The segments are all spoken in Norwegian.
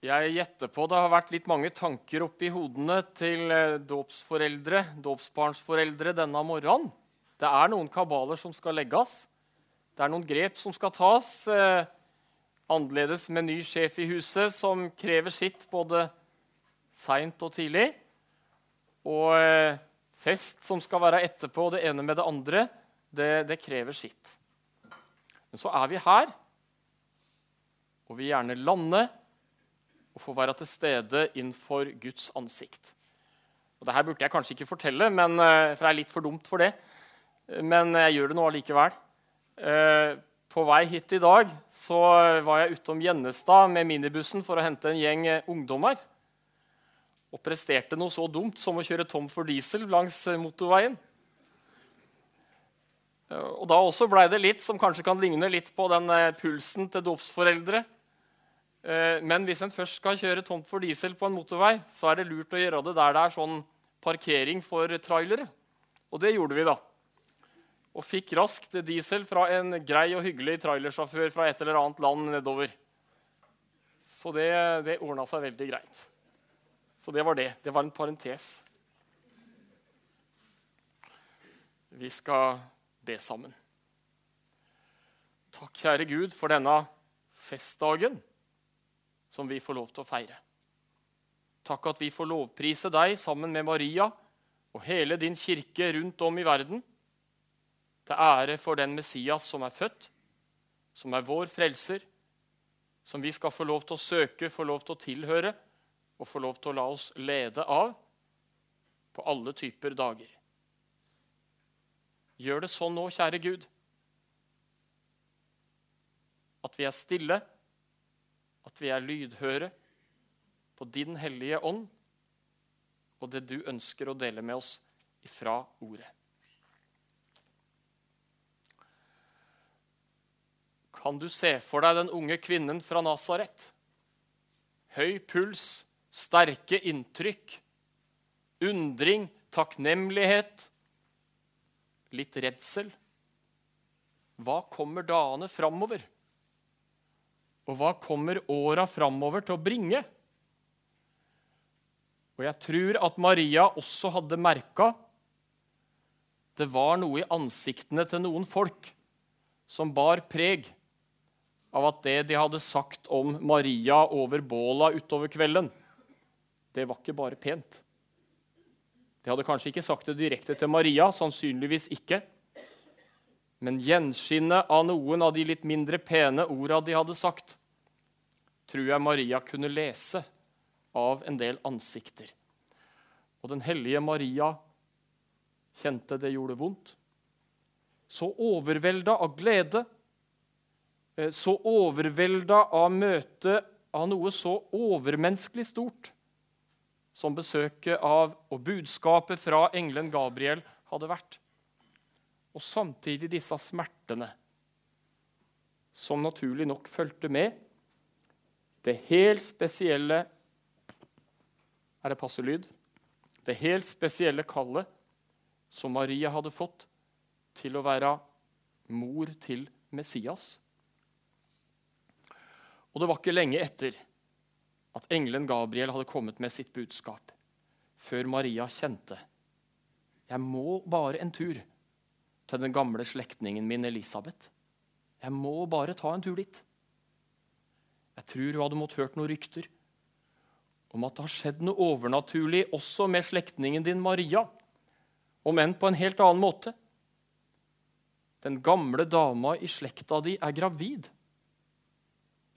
Jeg gjetter på det har vært litt mange tanker oppi hodene til eh, dåpsforeldre, dåpsbarnsforeldre denne morgenen. Det er noen kabaler som skal legges. Det er noen grep som skal tas. Eh, annerledes med ny sjef i huset, som krever sitt både seint og tidlig. Og eh, fest som skal være etterpå, det ene med det andre, det, det krever sitt. Men så er vi her, og vi vil gjerne lande og få være til stede innenfor Guds ansikt. Og Dette burde jeg kanskje ikke fortelle, men, eh, for det er litt for dumt for det. Men jeg gjør det nå allikevel. Eh, på vei hit i dag så var jeg utom Gjennestad med minibussen for å hente en gjeng eh, ungdommer. Og presterte noe så dumt som å kjøre tom for diesel langs motorveien. Og da også blei det litt som kanskje kan ligne litt på den pulsen til dåpsforeldre. Eh, men hvis en først skal kjøre tomt for diesel på en motorvei, så er det lurt å gjøre det der det er sånn parkering for trailere. Og det gjorde vi, da. Og fikk raskt diesel fra en grei og hyggelig trailersjåfør fra et eller annet land nedover. Så det, det ordna seg veldig greit. Så det var det. Det var en parentes. Vi skal be sammen. Takk, kjære Gud, for denne festdagen som vi får lov til å feire. Takk at vi får lovprise deg sammen med Maria og hele din kirke rundt om i verden. Til ære for den Messias som er født, som er vår frelser, som vi skal få lov til å søke, få lov til å tilhøre og få lov til å la oss lede av på alle typer dager. Gjør det sånn nå, kjære Gud, at vi er stille at vi er lydhøre på din hellige ånd og det du ønsker å dele med oss ifra ordet. Kan du se for deg den unge kvinnen fra Nasaret? Høy puls, sterke inntrykk, undring, takknemlighet, litt redsel. Hva kommer dagene framover? Og hva kommer åra framover til å bringe? Og jeg tror at Maria også hadde merka det var noe i ansiktene til noen folk som bar preg av at det de hadde sagt om Maria over båla utover kvelden, det var ikke bare pent. De hadde kanskje ikke sagt det direkte til Maria, sannsynligvis ikke. Men gjenskinnet av noen av de litt mindre pene orda de hadde sagt, tror jeg Maria kunne lese av en del ansikter. Og den hellige Maria kjente det gjorde vondt. Så overvelda av glede, eh, så overvelda av møtet av noe så overmenneskelig stort som besøket av og budskapet fra engelen Gabriel hadde vært. Og samtidig disse smertene som naturlig nok fulgte med det helt spesielle Er det passe lyd? Det helt spesielle kallet som Maria hadde fått til å være mor til Messias. Og det var ikke lenge etter at engelen Gabriel hadde kommet med sitt budskap, før Maria kjente jeg må bare en tur til den gamle slektningen min Elisabeth. Jeg må bare ta en tur dit. Jeg tror hun hadde måttet hørt noen rykter om at det har skjedd noe overnaturlig også med slektningen din Maria, om enn på en helt annen måte. Den gamle dama i slekta di er gravid.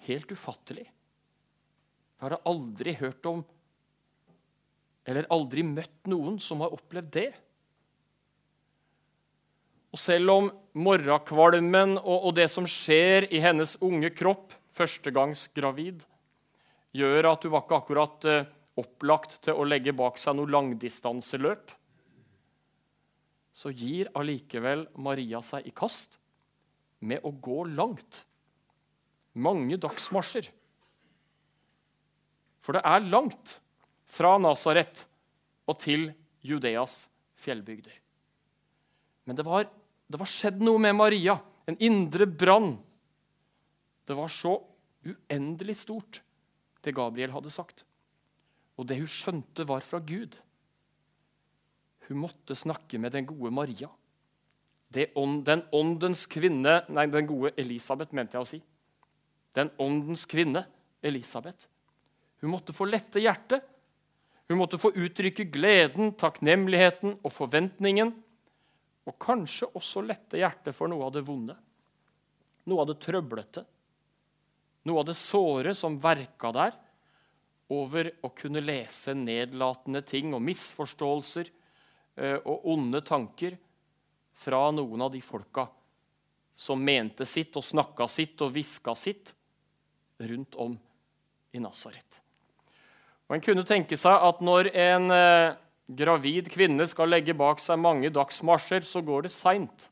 Helt ufattelig. Jeg har aldri hørt om eller aldri møtt noen som har opplevd det. Og selv om morgenkvalmen og, og det som skjer i hennes unge kropp, førstegangsgravid, gjør at hun var ikke akkurat eh, opplagt til å legge bak seg noe langdistanseløp, så gir allikevel Maria seg i kast med å gå langt. Mange dagsmarsjer. For det er langt fra Nasaret og til Judeas fjellbygder. Men det var, det var skjedd noe med Maria, en indre brann det var så uendelig stort det Gabriel hadde sagt. Og det hun skjønte, var fra Gud. Hun måtte snakke med den gode Maria. Ånd, den åndens kvinne Nei, den gode Elisabeth, mente jeg å si. Den åndens kvinne, Elisabeth. Hun måtte få lette hjertet. Hun måtte få uttrykke gleden, takknemligheten og forventningen. Og kanskje også lette hjertet for noe av det vonde. Noe av det trøblete. Noe av det såre som verka der over å kunne lese nedlatende ting og misforståelser eh, og onde tanker fra noen av de folka som mente sitt og snakka sitt og hviska sitt rundt om i Nasaret. En kunne tenke seg at når en eh, gravid kvinne skal legge bak seg mange dagsmarsjer, så går det seint.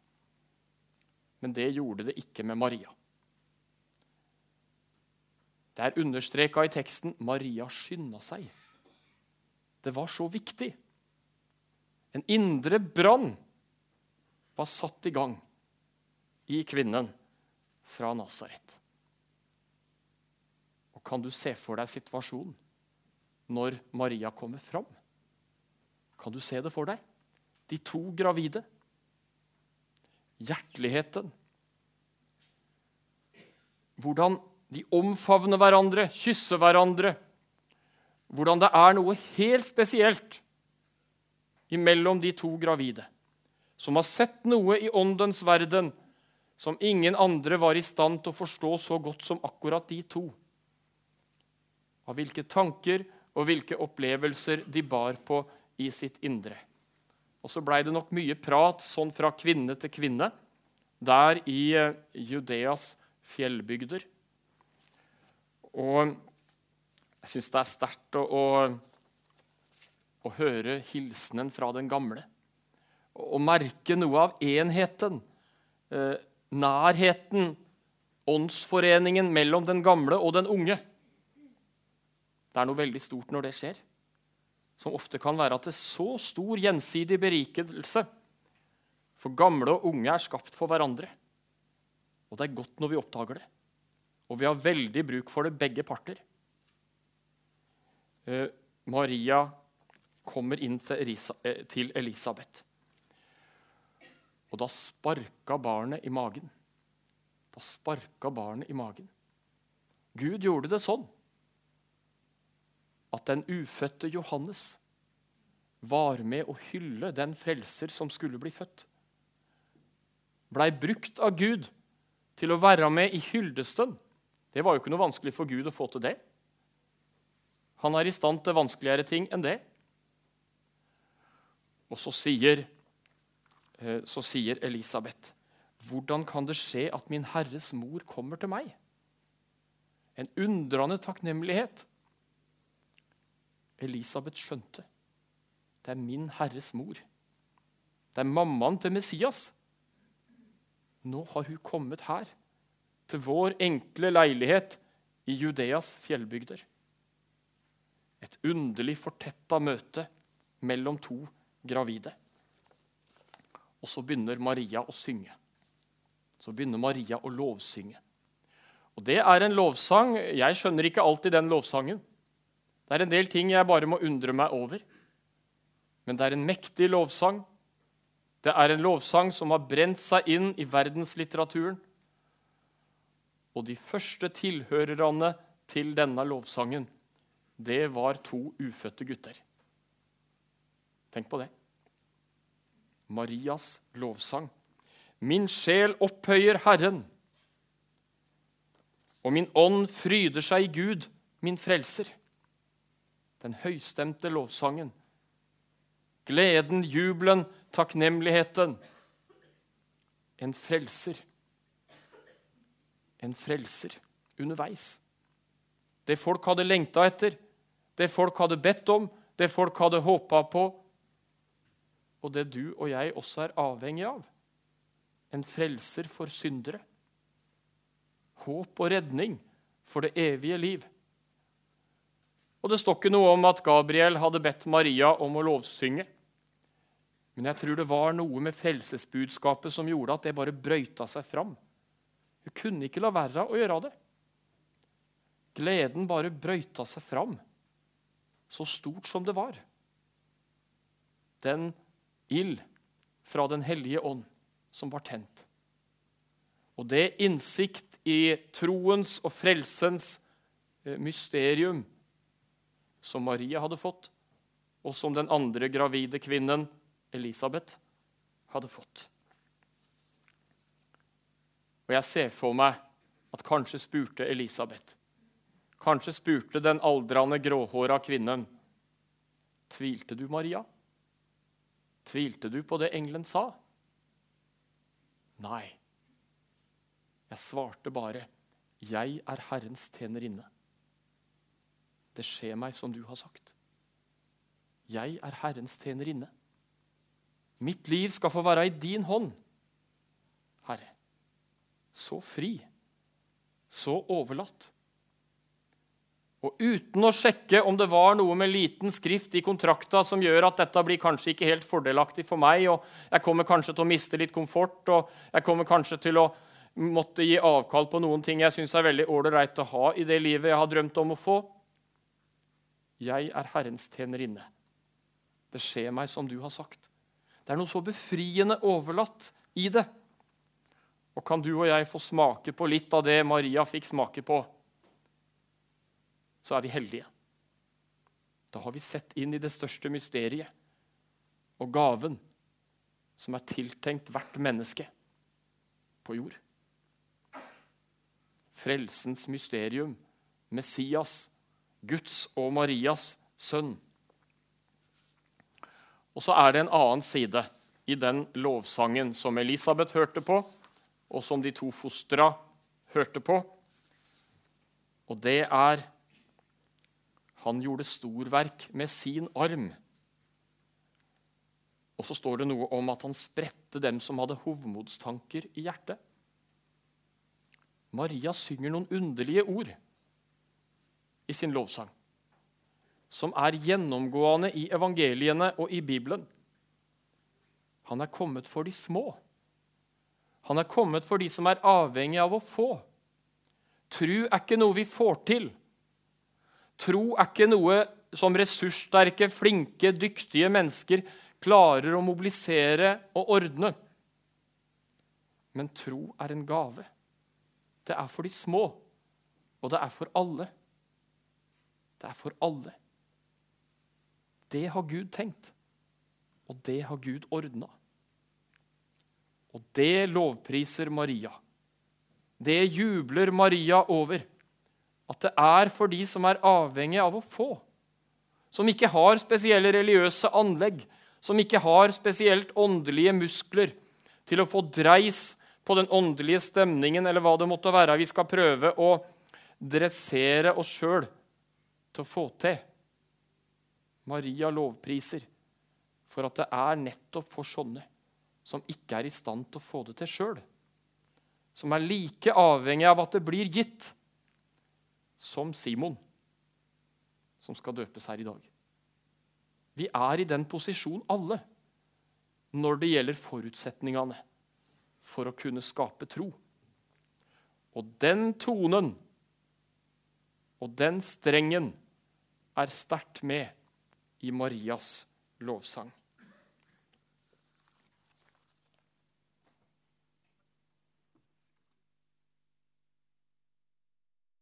Men det gjorde det ikke med Maria. Det er understreka i teksten Maria skynda seg. Det var så viktig. En indre brann var satt i gang i kvinnen fra Nasaret. Og Kan du se for deg situasjonen når Maria kommer fram? Kan du se det for deg? De to gravide. Hjerteligheten. Hvordan de omfavner hverandre, kysser hverandre. Hvordan det er noe helt spesielt imellom de to gravide, som har sett noe i åndens verden som ingen andre var i stand til å forstå så godt som akkurat de to. Av hvilke tanker og hvilke opplevelser de bar på i sitt indre. Og så blei det nok mye prat sånn fra kvinne til kvinne der i eh, Judeas fjellbygder. Og jeg syns det er sterkt å, å, å, høre hilsenen fra den gamle. Og, merke noe av enheten, eh, nærheten, åndsforeningen mellom den gamle og den unge. Det er noe veldig stort når det skjer, som ofte kan være til så stor gjensidig berikelse. For gamle og unge er skapt for hverandre. Og det er godt når vi oppdager det. Og vi har veldig bruk for det, begge parter. Eh, Maria kommer inn til, Elisa, eh, til Elisabeth. Og da sparka barnet i magen. Da sparka barnet i magen. Gud gjorde det sånn at den ufødte Johannes var med å hylle den frelser som skulle bli født. Blei brukt av Gud til å være med i hyldestønn. det var jo ikke noe vanskelig for Gud å få til det. Han er i stand til vanskeligere ting enn det. Og så sier, eh, så sier Elisabeth, 'Hvordan kan det skje at min Herres mor kommer til meg?' En undrende takknemlighet. Elisabeth skjønte. Det er min Herres mor. Det er mammaen til Messias. Nå har hun kommet her til vår enkle leilighet i Judeas fjellbygder. Et underlig fortetta møte mellom to gravide. Og så begynner Maria å synge. Så begynner Maria å lovsynge. Og Det er en lovsang. Jeg skjønner ikke alltid den lovsangen. Det er en del ting jeg bare må undre meg over. Men det er en mektig lovsang. Det er en lovsang som har brent seg inn i verdenslitteraturen. Og de første tilhørerne til denne lovsangen, det var to ufødte gutter. Tenk på det. Marias lovsang. Min sjel opphøyer Herren, og min ånd fryder seg i Gud, min frelser. Den høystemte lovsangen. Gleden, jubelen, takknemligheten. En frelser en frelser underveis. Det folk hadde lengta etter, det folk hadde bedt om, det folk hadde håpa på, og det du og jeg også er avhengig av. En frelser for syndere. Håp og redning for det evige liv. Og Det står ikke noe om at Gabriel hadde bedt Maria om å lovsynge. Men jeg tror det var noe med frelsesbudskapet som gjorde at det bare brøyta seg fram. Hun kunne ikke la være å gjøre det. gleden bare brøyta seg fram, så stort som det var. Den ild fra Den hellige ånd som var tent. Og det innsikt i troens og frelsens eh, mysterium som Maria hadde fått, og som den andre gravide kvinnen, Elisabeth, hadde fått. Og jeg ser for meg at kanskje spurte Elisabeth, kanskje spurte den aldrende, gråhåra kvinnen, tvilte du, Maria? Tvilte du på det engelen sa? Nei. Jeg svarte bare, 'Jeg er Herrens tjenerinne'. Det skjer meg som du har sagt. Jeg er Herrens tjenerinne. Mitt liv skal få være i din hånd, Herre. Så fri, så overlatt. Og uten å sjekke om det var noe med liten skrift i kontrakta som gjør at dette blir kanskje ikke helt fordelaktig for meg, og jeg kommer kanskje til å miste litt komfort, og jeg kommer kanskje til å måtte gi avkall på noen ting jeg syns er veldig ålreit å ha i det livet jeg har drømt om å få. Jeg er Herrens tjenerinne. Det skjer meg som du har sagt. Det er noe så befriende overlatt i det. Og kan du og jeg få smake på litt av det Maria fikk smake på? så er vi heldige. Da har vi sett inn i det største mysteriet og gaven som er tiltenkt hvert menneske på jord. Frelsens mysterium, Messias, Guds og Marias sønn. Og så er det en annen side i den lovsangen som Elisabeth hørte på, og som de to fostra hørte på. Og det er han gjorde storverk med sin arm. Og så står det noe om at han spredte dem som hadde hovmodstanker i hjertet. Maria synger noen underlige ord i sin lovsang, som er gjennomgående i evangeliene og i Bibelen. Han er kommet for de små. Han er kommet for de som er avhengig av å få. Tru er ikke noe vi får til. Tro er ikke noe som ressurssterke, flinke, dyktige mennesker klarer å mobilisere og ordne. Men tro er en gave. Det er for de små, og det er for alle. Det er for alle. Det har Gud tenkt, og det har Gud ordna. Og det lovpriser Maria. Det jubler Maria over at det er for de som er avhengig av å få. Som ikke har spesielle religiøse anlegg, som ikke har spesielt åndelige muskler til å få dreis på den åndelige stemningen, eller hva det måtte være vi skal prøve å dressere oss sjøl til å få til. Maria lovpriser for at det er nettopp for sånne som ikke er i stand til å få det til sjøl. Som er like avhengig av at det blir gitt, som Simon, som skal døpes her i dag. Vi er i den posisjonen alle når det gjelder forutsetningene for å kunne skape tro. Og den tonen og den strengen er sterkt med i Marias lovsang.